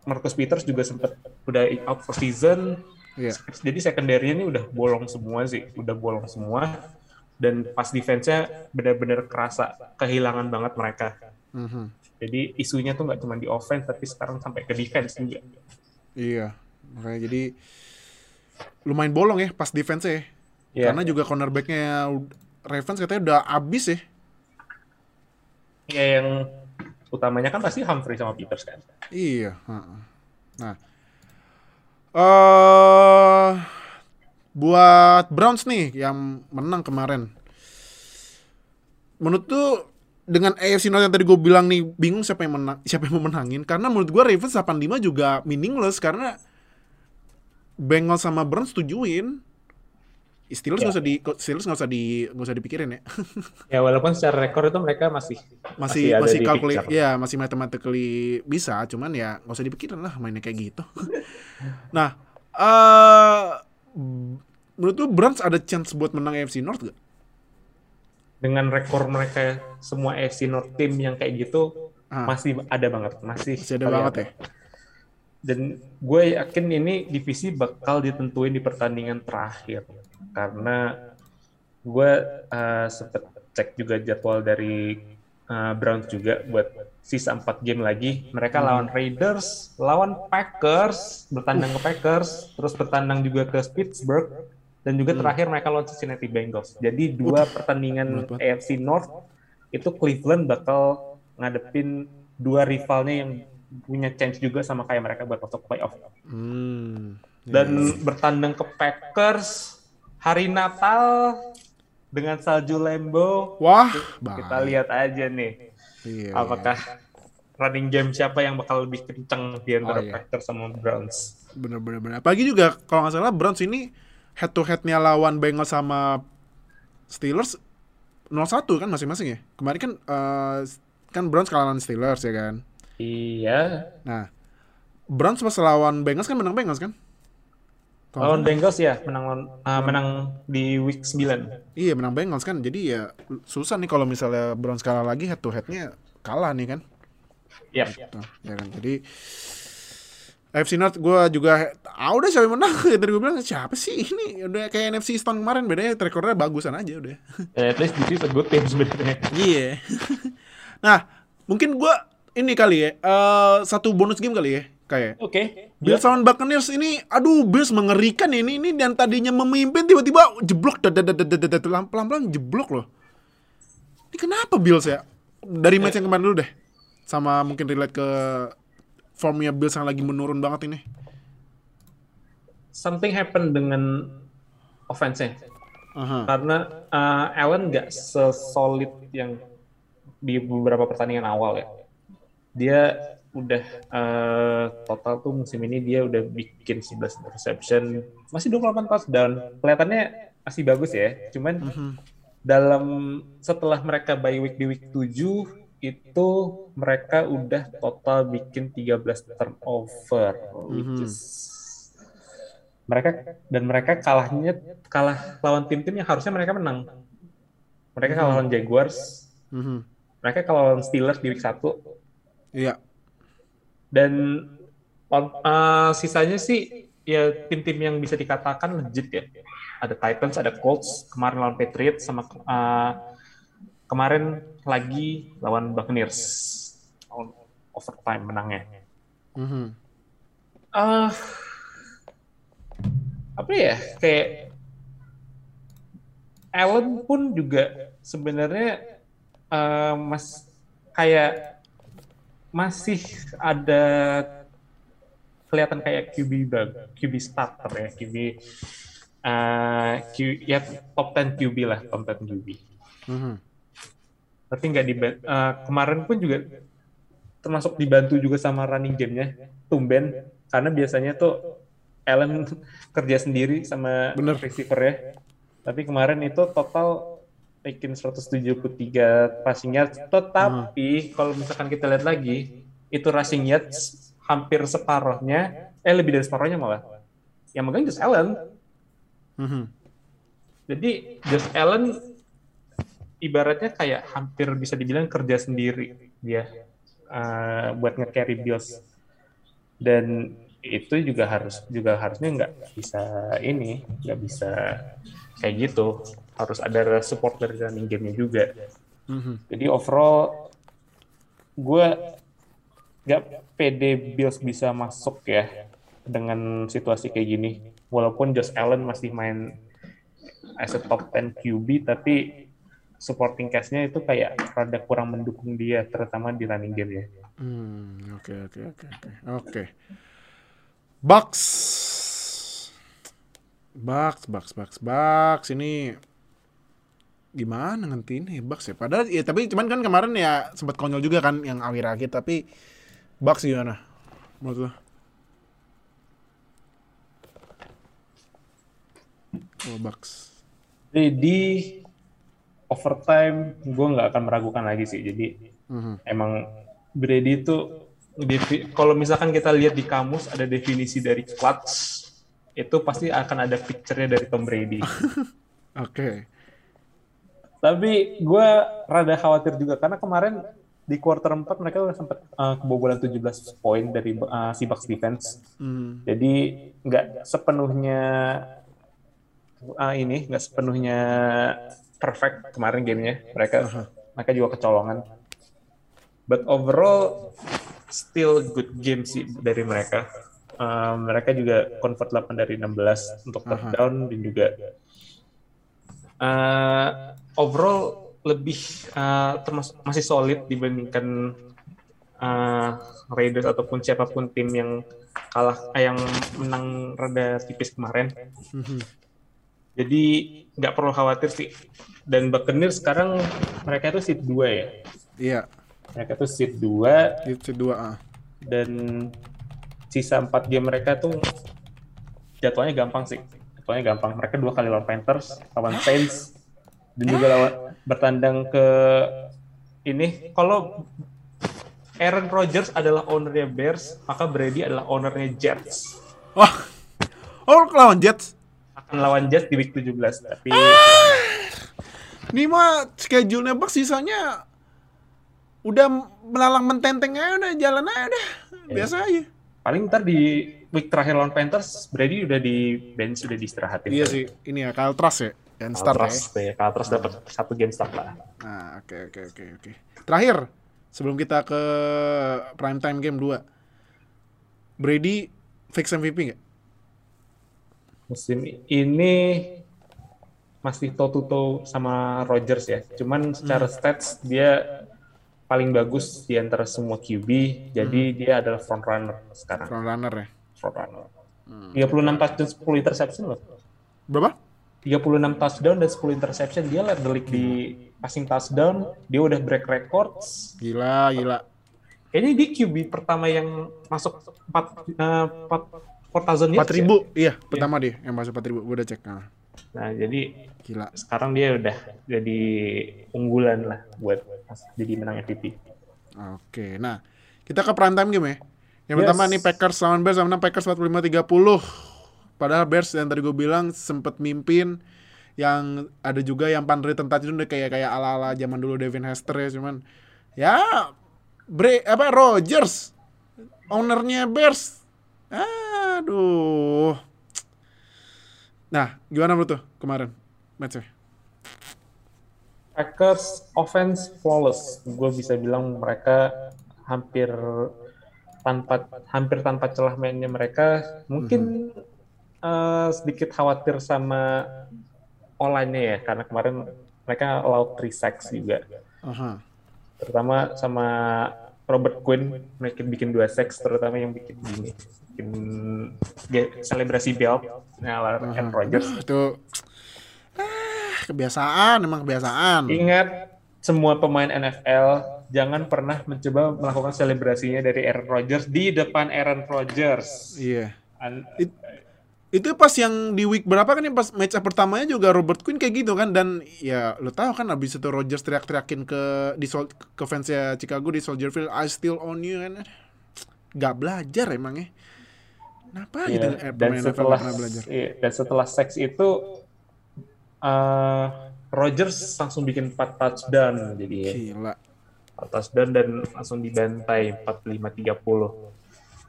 Marcus Peters juga sempat udah out for season Iya. jadi secondary ini udah bolong semua sih, udah bolong semua. Dan pas defense-nya benar-benar kerasa kehilangan banget mereka. Mhm. Jadi isunya tuh nggak cuma di offense, tapi sekarang sampai ke defense juga. Iya. Makanya jadi lumayan bolong ya pas defense ya. Ya, Karena juga cornerback-nya Ravens katanya udah abis ya. ya yang utamanya kan pasti Humphrey sama Peters kan. Iya. heeh. Nah, eh buat Browns nih yang menang kemarin. Menurut tuh dengan AFC North yang tadi gue bilang nih bingung siapa yang menang, siapa yang mau menangin karena menurut gue Ravens 85 juga meaningless karena Bengals sama Browns tujuin. Steelers nggak Ya. usah di Steelers nggak usah di nggak usah dipikirin ya. Ya walaupun secara rekor itu mereka masih masih masih kalkuli picture. ya masih mathematically bisa cuman ya nggak usah dipikirin lah mainnya kayak gitu nah eh menurut lu Browns ada chance buat menang AFC North gak? dengan rekor mereka semua AFC North team yang kayak gitu Ah. masih ada banget, masih masih ada banget ya Dan gue yakin ini divisi bakal ditentuin di pertandingan terakhir. Karena gue uh, sempet cek juga jadwal dari uh, Browns juga buat sisa 4 game lagi. Mereka lawan Raiders, lawan Packers, bertandang ke Packers, terus bertandang juga ke Pittsburgh, dan juga terakhir mereka lawan Cincinnati Bengals. Jadi dua pertandingan. AFC North itu Cleveland bakal ngadepin dua rivalnya yang punya chance juga sama kayak mereka buat masuk playoff. hmm. Dan bertandang ke Packers hari Natal dengan salju Lambeau. wah Kita bahaya. lihat aja nih Iya, apakah running game siapa yang bakal lebih kenceng di Oh, antara iya. Packers sama Browns. bener bener bener pagi juga kalau nggak salah Browns ini head to headnya lawan Bengals sama Steelers 0-1 kan masing-masing ya kemarin kan eh, kan Browns kalah lawan Steelers ya kan Iya. Nah, Browns pas lawan Bengals kan menang Bengals kan? Lawan Bengals ya menang lawan- ah, menang di week 9. salah- Iya menang Bengals kan. Jadi ya susah nih kalau misalnya Browns kalah lagi head to headnya kalah nih kan. Yap. Tuh, ya kan. Jadi AFC North gue juga ah udah siapa yang menang ya tadi gue bilang siapa sih ini udah kayak NFC East tahun kemarin bedanya track recordnya bagusan aja udah Eh, At least this is a good team sebenarnya. iya nah mungkin gue ini kali ya eh, satu bonus game kali ya kayak Oke. Bills lawan Buccaneers ini, aduh Bills mengerikan ini ini dan tadinya memimpin tiba-tiba jeblok pelan-pelan jeblok loh. Ini kenapa Bills ya? Dari match yang kemarin dulu deh, sama mungkin relate ke formnya Bills yang lagi menurun banget ini. Something happen dengan offense-nya. Aha. Karena uh, Allen nggak sesolid yang di beberapa pertandingan awal ya. Dia udah uh, total tuh musim ini dia udah bikin 11 interception, masih 28 touchdown. Kelihatannya masih bagus ya. Cuman Mhm. dalam setelah mereka bye week di week 7 itu mereka udah total bikin 13 turnover which Mhm. is mereka dan mereka kalahnya kalah lawan tim-tim yang harusnya mereka menang. Mereka kalah lawan Jaguars, Mhm. mereka kalah lawan Steelers di week 1 Iya. Dan uh, sisanya sih ya tim-tim yang bisa dikatakan legit ya. Ada Titans, ada Colts, kemarin lawan Patriots sama uh, kemarin lagi lawan Buccaneers. On- Overtime menangnya. Mhm. Ah, apa ya kayak Allen pun juga sebenarnya eh, mas kayak masih ada kelihatan kayak QB bag, QB starter ya, QB eh, Q, ya top 10 QB lah, top 10 QB. Mhm. Tapi nggak di eh, kemarin pun juga termasuk dibantu juga sama running gamenya, tumben karena biasanya tuh Allen kerja sendiri sama Bener. receiver ya. Tapi kemarin itu total bikin 173 passing yards. Tetapi kalau misalkan kita lihat lagi, itu rushing yards hampir separohnya, eh lebih dari separohnya malah. Yang megang Josh Allen. Mhm. Jadi Josh Allen ibaratnya kayak hampir bisa dibilang kerja sendiri dia uh, buat nge-carry Bills. Dan itu juga harus juga harusnya nggak bisa ini nggak bisa kayak gitu harus ada support dari running game-nya juga Mhm. jadi overall gue nggak pede Bills bisa masuk ya dengan situasi kayak gini walaupun Josh Allen masih main as a top 10 QB tapi supporting cast-nya itu kayak rada kurang mendukung dia terutama di running game ya Hmm, oke oke oke oke. Oke. Bucks. Bucks, Bucks, Bucks, Bucks ini gimana nanti ini Bucks ya? Padahal ya tapi cuman kan kemarin ya sempat konyol juga kan yang Awiragi tapi Bucks gimana? Menurut lo? Oh, Bucks. Jadi di overtime gue nggak akan meragukan lagi sih. Jadi Mhm. emang Brady itu kalau misalkan kita lihat di kamus ada definisi dari clutch itu pasti akan ada picture-nya dari Tom Brady. Oke. Tapi gue rada khawatir juga karena kemarin di quarter 4 mereka udah sempat uh, kebobolan 17 poin dari uh, si Bucks defense. Hmm. Jadi nggak sepenuhnya ah, ini nggak sepenuhnya perfect kemarin gamenya. Mereka mereka juga kecolongan. But overall still good game sih dari mereka. Uh, mereka juga convert 8 dari 16 untuk third Aha. down dan juga uh, overall lebih uh, termasuk masih solid dibandingkan uh, Raiders ataupun siapa pun tim yang kalah eh, yang menang rada tipis kemarin. Mhm. Jadi nggak perlu khawatir sih. Dan Buccaneers sekarang mereka itu seat 2 ya. Iya, Mereka itu seat 2 itu dua ah. dan sisa 4 game mereka tuh jadwalnya gampang sih. Jadwalnya gampang. Mereka dua kali lawan Panthers, lawan Saints, dan juga lawan bertandang ke ini. Kalau Aaron Rodgers adalah ownernya Bears, maka Brady adalah ownernya Jets. Wah. Oh, lawan Jets. Akan lawan Jets di week 17. Tapi Ini mah schedule-nya Bucks sisanya udah melalang mententeng aja udah jalan aja udah. Biasa aja. paling ntar di week terakhir lawan Panthers, Brady udah di bench, udah diistirahatin. Iya sih, ini ya Kyle Trask ya yang start ya. Kaltras, ya. Kaltras dapat satu game start lah. Nah, oke oke oke oke. Terakhir sebelum kita ke prime time game 2. Brady fix MVP nggak? Musim ini masih toe to toe sama Rodgers ya. Cuman secara stats dia paling bagus di antara semua QB. Jadi dia adalah front runner sekarang. Front runner ya. Front runner. 36 touchdown, 10 interception loh. Berapa? 36 touchdown dan 10 interception. Dia the league di passing touchdown. Dia udah break records. Gila, gila. Kayaknya dia QB pertama yang masuk 4 uh, 4 4000 yards. 4000. Iya, pertama dia yang masuk 4000. Gua udah cek. Nah. Nah, jadi Gila. sekarang dia udah jadi unggulan lah buat jadi menang MVP. Oke, nah kita ke prime time game ya. Yang Yes. pertama nih Packers lawan Bears, menang Packers 45-30. Padahal Bears yang tadi gue bilang sempet mimpin yang ada juga yang unwritten touch itu udah kayak kayak ala-ala zaman dulu Devin Hester ya cuman ya Bre apa Rogers ownernya Bears aduh nah gimana menurut tuh kemarin matchnya Packers offense flawless. Gue bisa bilang mereka hampir tanpa hampir tanpa celah mainnya mereka. Mungkin eh, sedikit khawatir sama online-nya ya karena kemarin mereka 3 sacks juga. Aha. Terutama sama Robert Quinn mereka bikin dua sacks terutama yang bikin gini bikin selebrasi belt nah Aaron Rodgers itu ah, kebiasaan emang kebiasaan Ingat semua pemain NFL jangan pernah mencoba melakukan selebrasinya dari Aaron Rodgers di depan Aaron Rodgers. iya An- It- itu pas yang di week berapa kan yang pas match up pertamanya juga Robert Quinn kayak gitu kan dan ya lo tahu kan abis itu Rodgers teriak-teriakin ke di Sol- ke fansnya Chicago di Soldier Field I still on you kan. Nggak belajar emangnya kenapa gitu Iya, eh, dan setelah belajar? iya, dan setelah seks itu eh Rodgers langsung bikin 4 touchdown jadi gila. 4 touchdown dan langsung dibantai 45-30.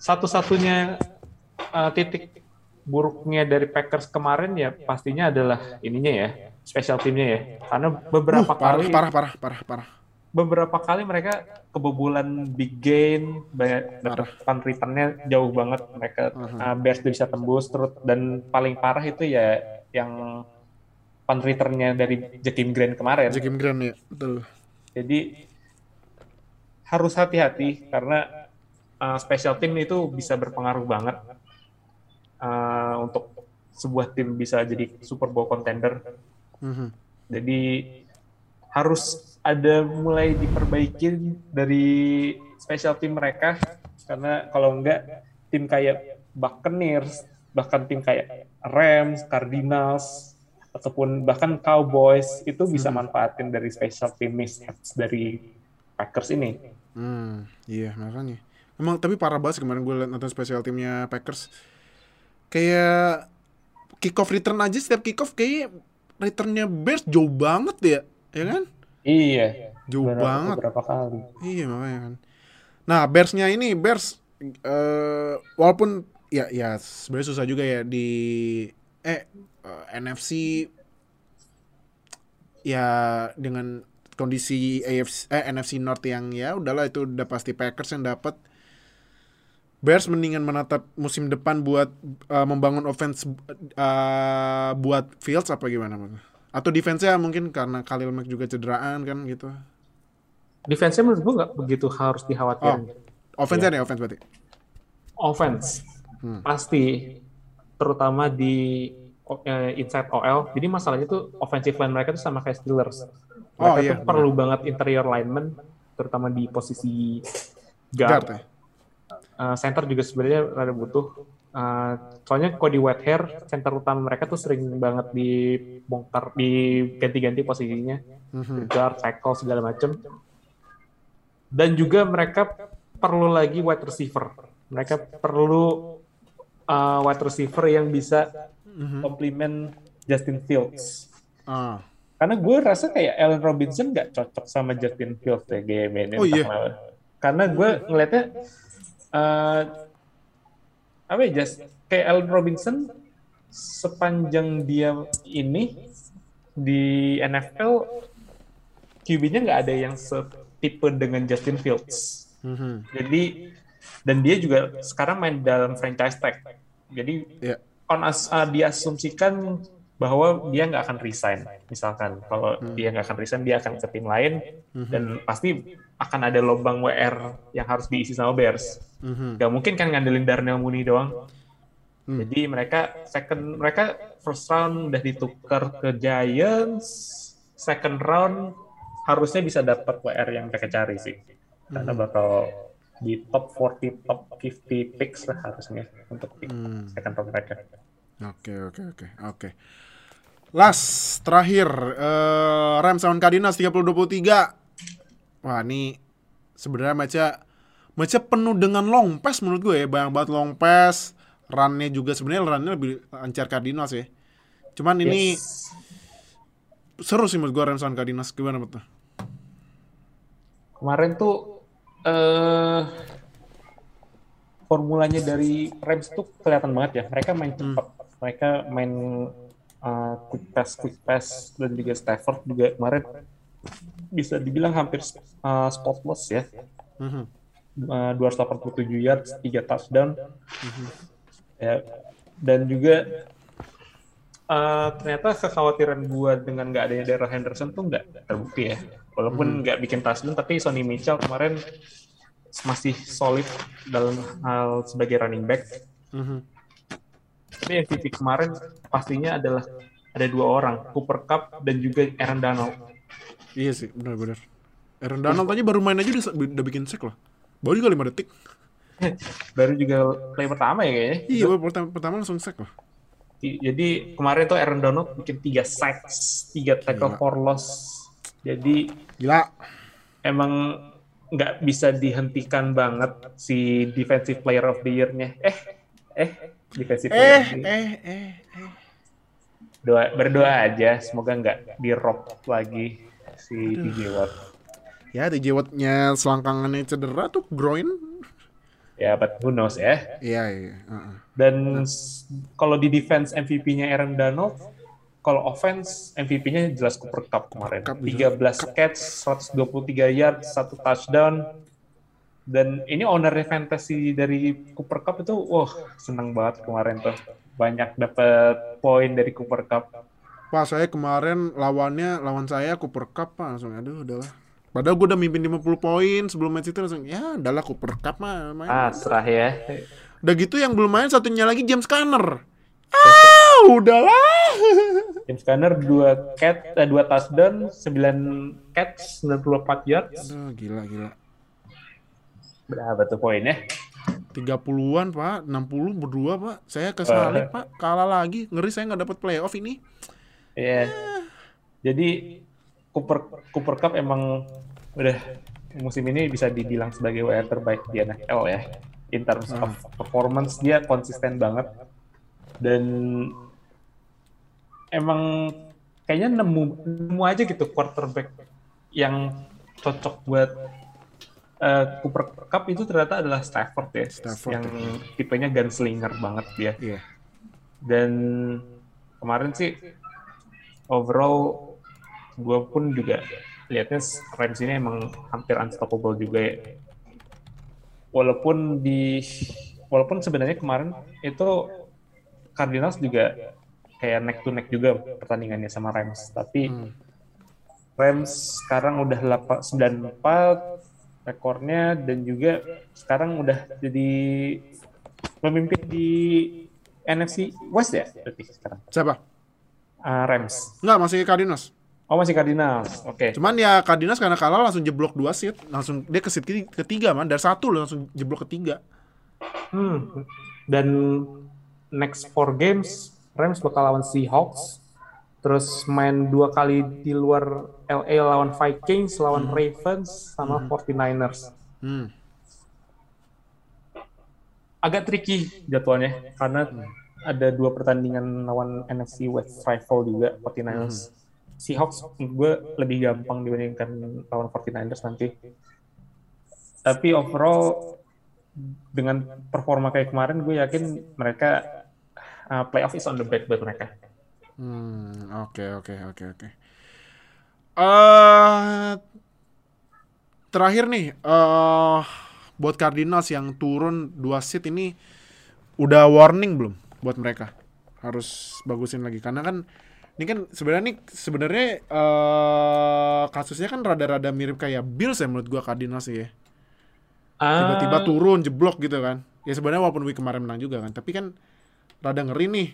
Satu-satunya eh, titik buruknya dari Packers kemarin ya pastinya adalah ininya ya special teamnya ya. Karena beberapa Uh, parah, kali parah parah parah parah. beberapa kali mereka kebobolan big gain banyak dapat punt returnnya jauh banget mereka uh, Bears bisa tembus terus dan paling parah itu ya yang punt returnnya dari Jakim Grant kemarin. Jakim Grant ya betul. Jadi harus hati-hati karena uh, special team itu bisa berpengaruh banget uh, untuk sebuah tim bisa jadi Super Bowl contender Mhm. jadi harus ada mulai diperbaiki dari special team mereka karena kalau enggak tim kayak Buccaneers bahkan tim kayak Rams, Cardinals ataupun bahkan Cowboys itu bisa manfaatin dari special team mishaps dari Packers ini. Hmm, iya makanya. Emang tapi parah banget kemarin gue liat nonton special timnya Packers. Kayak kick off return aja setiap kick off kayak returnnya Bears jauh banget ya, ya kan? Iya, Jauh beberapa, banget. beberapa kali. Iya makanya kan. Nah Bearsnya ini Bears eh walaupun ya ya sebenarnya susah juga ya di eh eh, NFC ya dengan kondisi AFC eh, NFC North yang ya udahlah itu udah pasti Packers yang dapat. Bears mendingan menatap musim depan buat eh, membangun offense eh, buat Fields apa gimana Mas? Atau defense-nya mungkin karena Khalil Mack juga cederaan kan gitu. Defense-nya menurut gue nggak begitu harus dikhawatirkan. Offense-nya nih, offense berarti. Offense Hmm. pasti terutama di eh, inside OL. Jadi masalahnya tuh offensive line mereka tuh sama kayak Steelers. Mereka Oh, iya, tuh perlu banget interior lineman terutama di posisi Guard guard. ya. Eh, center juga sebenarnya rada butuh. Eh, soalnya Cody Whitehair, center utama mereka tuh sering banget dibongkar, diganti-ganti posisinya, Mhm. guard, tackle segala macem. Dan juga mereka perlu lagi wide receiver. Mereka perlu uh, wide receiver yang bisa Mhm. complement Justin Fields. Ah. Karena gue rasa kayak Allen Robinson nggak cocok sama Justin Fields ya game ini. Oh, iya? Karena gue ngeliatnya uh, apa ya, just Allen Robinson sepanjang dia ini di NFL QB-nya nggak ada yang setipe dengan Justin Fields. Mhm. Jadi dan dia juga sekarang main dalam franchise tag. Jadi Ya. on as, uh, diasumsikan bahwa dia nggak akan resign. Misalkan kalau dia nggak akan resign, dia akan ke tim lain dan pasti akan ada lubang WR yang harus diisi sama Bears. Mhm. Gak mungkin kan ngandelin Darnell Mooney doang. Jadi mereka second mereka first round udah ditukar ke Giants, second round harusnya bisa dapat WR yang mereka cari sih. Karena bakal di top 40, top 50 picks lah harusnya untuk pick second round mereka. Oke oke oke oke. Last terakhir eh Rams lawan Cardinals 30-23. Wah, ini sebenarnya matchnya matchnya penuh dengan long pass menurut gue ya. Banyak banget long pass. Run-nya juga sebenarnya run-nya lebih lancar Cardinals ya. Cuman ini Yes. seru sih menurut gue Rams lawan Cardinals. Gimana betul? Kemarin tuh eh formulanya dari Rams tuh kelihatan banget ya. Mereka main cepat, mereka main uh, quick pass, quick pass dan juga Stafford juga kemarin bisa dibilang hampir uh, spotless ya. Mhm. Uh, 287 yards, 3 touchdown. Ya, dan juga uh, ternyata kekhawatiran gua dengan nggak adanya Darrell Henderson tuh nggak terbukti ya. Walaupun nggak bikin touchdown, tapi Sonny Mitchell kemarin masih solid dalam hal sebagai running back. Mhm. Tapi MVP kemarin pastinya adalah ada dua orang, Cooper Cup dan juga Aaron Donald. Iya sih, benar-benar. Aaron Donald tadi baru main aja udah, udah bikin sack loh. Baru juga 5 detik. Baru juga play pertama ya kayaknya. Iya, baru pertama, pertama langsung sack loh. Jadi kemarin tuh Aaron Donald bikin tiga sacks, tiga tackle Gila. for loss. Jadi Gila. emang nggak bisa dihentikan banget si defensive player of the year-nya. Eh, eh, defensive player Eh, year. eh, eh, eh. Doa, berdoa aja, semoga nggak di rock lagi si TJ Watt. Ya, DJ Watt-nya selangkangannya cedera tuh groin. Ya, but who knows ya. Iya, iya. heeh. Dan kalau di defense MVP-nya Aaron Donald, kalau offense MVP-nya jelas Cooper Cup kemarin. Cup 13 catch, 123 yards, satu touchdown. Dan ini ownernya fantasy dari Cooper Cup itu, wah seneng banget kemarin tuh. Banyak dapat poin dari Cooper Cup. Pak, saya kemarin lawannya, lawan saya Cooper Cup, Pak. Langsung, aduh, udahlah. Padahal gue udah mimpin 50 poin sebelum match itu langsung, ya udahlah Cooper Cup mah main. Ah, serah ya. Udah gitu yang belum main satunya lagi James Conner. Ah, udahlah. James Conner 2 catch, eh, 2 touchdown, 9 catch, 94 yards. Aduh, gila, gila. Berapa tuh poinnya? 30-an, Pak. 60 berdua, Pak. Saya kesalip, Pak. Kalah lagi. Ngeri saya nggak dapat playoff ini. Iya. Jadi Cooper Cooper Cup emang udah musim ini bisa dibilang sebagai WR terbaik di NFL ya. In terms of performance dia konsisten banget dan emang kayaknya nemu nemu aja gitu quarterback yang cocok buat eh, Cooper Cup itu ternyata adalah Stafford ya, Stafford, yang ya. tipenya gunslinger banget dia Iya. dan kemarin sih overall gue pun juga lihatnya Rams ini emang hampir unstoppable juga ya walaupun di walaupun sebenarnya kemarin itu Cardinals juga kayak neck to neck juga pertandingannya sama Rams tapi Hmm. Rams sekarang udah 8 94 rekornya dan juga sekarang udah jadi pemimpin di NFC West ya berarti sekarang Siapa? Ah, Rams Enggak, masih Cardinals. oh masih Cardinals oke Cuman ya Cardinals karena kalah langsung jeblok dua seat, langsung dia ke seat keti- ketiga man, dari satu loh langsung jeblok ketiga. Hmm. Dan next four games Rams bakal lawan Seahawks, terus main dua kali di luar LA lawan Vikings, lawan Ravens, sama 49ers. Hmm. Agak tricky jadwalnya karena ada dua pertandingan lawan NFC West rival juga 49ers. Seahawks gue lebih gampang dibandingkan lawan 49ers nanti. Tapi overall dengan performa kayak kemarin gue yakin mereka uh, playoff is on the back buat mereka. Hmm, oke oke oke oke. Eh terakhir nih eh buat Cardinals yang turun dua seat ini udah warning belum buat mereka? Harus bagusin lagi karena kan ini kan sebenarnya nih sebenarnya eh kasusnya kan rada-rada mirip kayak Bills ya menurut gua Cardinals ya. Tiba-tiba Ah, turun jeblok gitu kan. Ya sebenarnya walaupun week kemarin menang juga kan, tapi kan rada ngeri nih.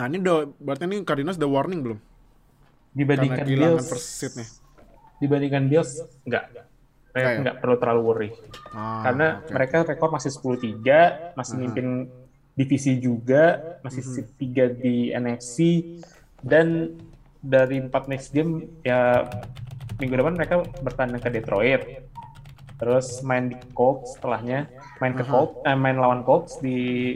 Nah, ini udah berarti ini Cardinals udah warning belum? dibandingkan Karena Bills, first dibandingkan Bills enggak. Mereka Enggak ya? enggak perlu terlalu worry. Ah, Karena oke. mereka rekor masih 10-3, masih mimpin divisi juga, masih seat 3 di NFC, Dan dari empat next game ya minggu depan mereka bertanding ke Detroit. Terus main di Colts setelahnya, main ke Colts, eh, main lawan Colts di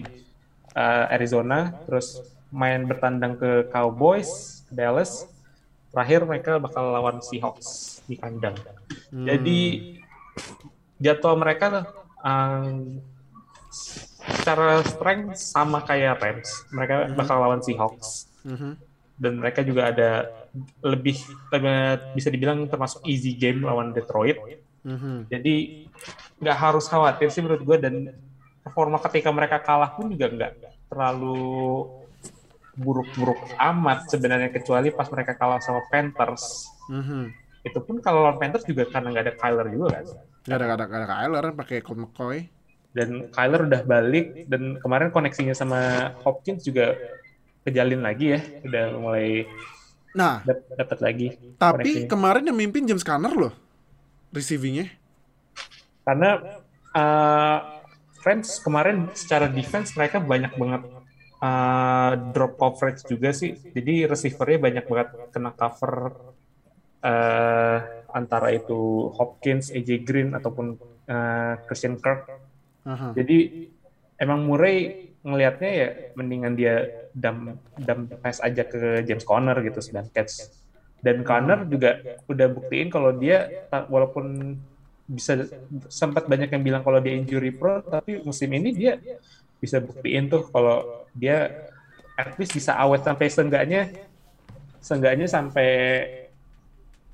uh, Arizona, terus main bertandang ke Cowboys, Dallas. Terakhir mereka bakal lawan Seahawks di kandang. Hmm. Jadi jadwal mereka um, secara strength sama kayak Rams. Mereka bakal lawan Seahawks Mhm. dan mereka juga ada lebih lebih- bisa dibilang termasuk easy game lawan Detroit. Mhm. Jadi nggak harus khawatir sih menurut gue dan performa ketika mereka kalah pun juga nggak terlalu buruk-buruk amat sebenarnya kecuali pas mereka kalah sama Panthers. Mhm. Itu pun kalau lawan Panthers juga karena nggak ada Kyler juga kan. Gak ada, ada, ada Kyler, pakai Colt McCoy. Dan Kyler udah balik dan kemarin koneksinya sama Hopkins juga kejalin lagi ya, udah mulai Nah, dap- dapat lagi. tapi koneksinya. kemarin yang mimpin James Conner loh. Receivingnya. karena uh, Rams kemarin secara defense mereka banyak banget uh, drop coverage juga sih. Jadi receivernya banyak banget kena cover uh, antara itu Hopkins, AJ Green ataupun uh, Christian Kirk. Aha. Jadi emang Murray ngelihatnya ya mendingan dia dam dam pass aja ke James Conner gitu sedang catch. Dan Conner juga udah buktiin kalau dia walaupun bisa sempat banyak yang bilang kalau dia injury pro tapi musim ini dia bisa buktiin tuh kalau dia at least bisa awet sampai seenggaknya seenggaknya sampai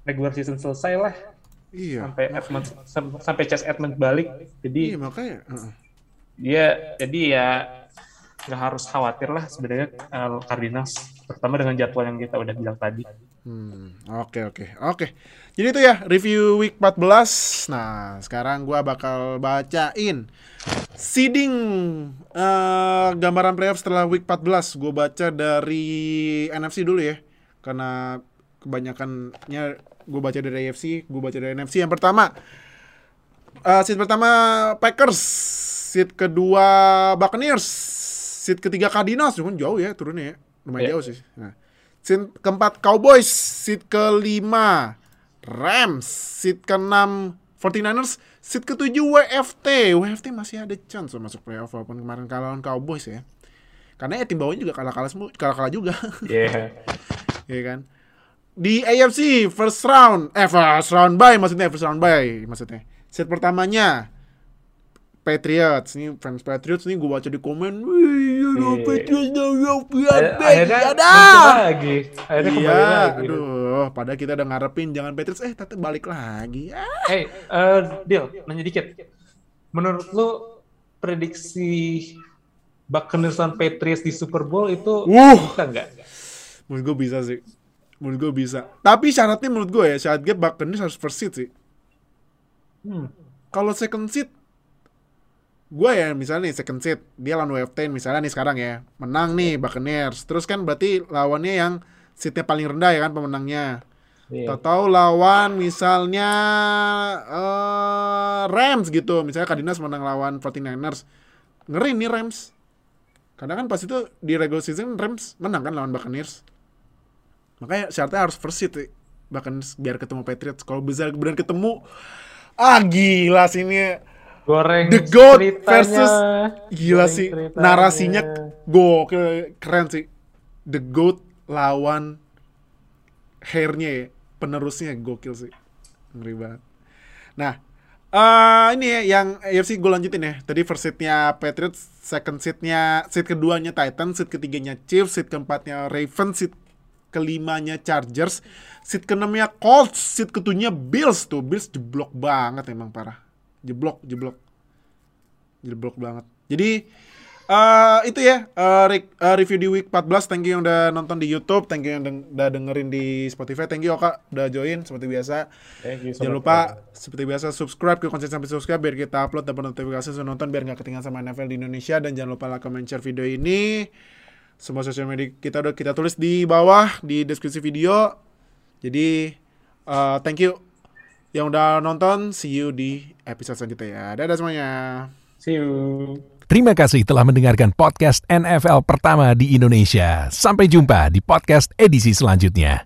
regular season selesai lah Iya. sampai Edmonds sam- sampai Chase Edmonds balik jadi Iya, makanya. heeh. dia jadi ya nggak harus khawatir lah sebenarnya uh, Cardinals pertama dengan jadwal yang kita udah bilang tadi Hmm, oke oke oke. Jadi itu ya review week 14. Nah, sekarang gua bakal bacain seeding eh, gambaran playoff setelah week 14. Gue baca dari NFC dulu ya. Karena kebanyakannya gue baca dari AFC, gue baca dari NFC. Yang pertama eh seed pertama Packers, seed kedua Buccaneers, seed ketiga Cardinals, cuman jauh ya turunnya ya. Lumayan Iya. jauh sih. Nah, seed keempat Cowboys, seed kelima Rams, seed keenam 49ers, seed ketujuh WFT. WFT masih ada chance loh masuk playoff walaupun kemarin kalah lawan Cowboys ya. Karena ya tim bawahnya juga kalah-kalah semua, kalah-kalah juga. yeah. ya kan? Di AFC first round, eh first round bye maksudnya first round bye maksudnya. Set pertamanya Patriots, ini fans Patriots nih gue baca di komen, wih, you know, Iya. Patriots no no akhirnya ada. lagi akhirnya Iya, lagi aduh, padahal kita udah ngarepin jangan Patriots, eh tapi balik lagi. Ah. hey uh, Dil nanya dikit menurut lu prediksi Buccaneers dan Patriots di Super Bowl itu Wuh. bisa nggak Menurut gue bisa sih, menurut gue bisa. Tapi syaratnya menurut gue ya, syarat gap Buccaneers harus first seed sih. hmm. kalau second seat gue ya misalnya nih second seat dia lawan WFT misalnya nih sekarang ya menang nih Buccaneers. Terus kan berarti lawannya yang seatnya paling rendah ya kan pemenangnya. Iya. Tahu lawan misalnya eh Rams gitu. Misalnya Cardinals menang lawan 49ers ngeri nih Rams. Karena kan pas itu di regular season Rams menang kan lawan Buccaneers. Makanya syaratnya harus first seat. Buccaneers biar ketemu Patriots. Kalau bisa benar ketemu ah gila sih ini goreng The ceritanya. versus gila Goreng sih ceritanya. narasinya gokil keren sih. The GOAT lawan hairnya ya penerusnya gokil sih. Ngeri banget. Nah eh ini ya yang AFC gue lanjutin ya. Tadi first seatnya Patriots second seatnya seat keduanya Titans seat ketiganya Chiefs seat keempatnya Ravens seat kelimanya Chargers seat keenamnya Colts seat ketujuhnya Bills. Tuh Bills jeblok banget emang parah jeblok jeblok. Jeblok banget. Jadi eh itu ya eh, re- eh, review di week 14 thank you yang udah nonton di YouTube. Thank you yang deng- udah dengerin di Spotify. Thank you Oka udah join seperti biasa. Thank you so jangan lupa brother. seperti biasa subscribe ke konten sampai subscribe biar kita upload dapat notifikasi sebelum nonton biar nggak ketinggalan sama NFL di Indonesia. Dan jangan lupa like comment share video ini. Semua sosial media kita udah kita tulis di bawah di deskripsi video. Jadi eh, thank you yang udah nonton see you di episode selanjutnya ya dadah semuanya see you Terima kasih telah mendengarkan podcast NFL pertama di Indonesia. Sampai jumpa di podcast edisi selanjutnya.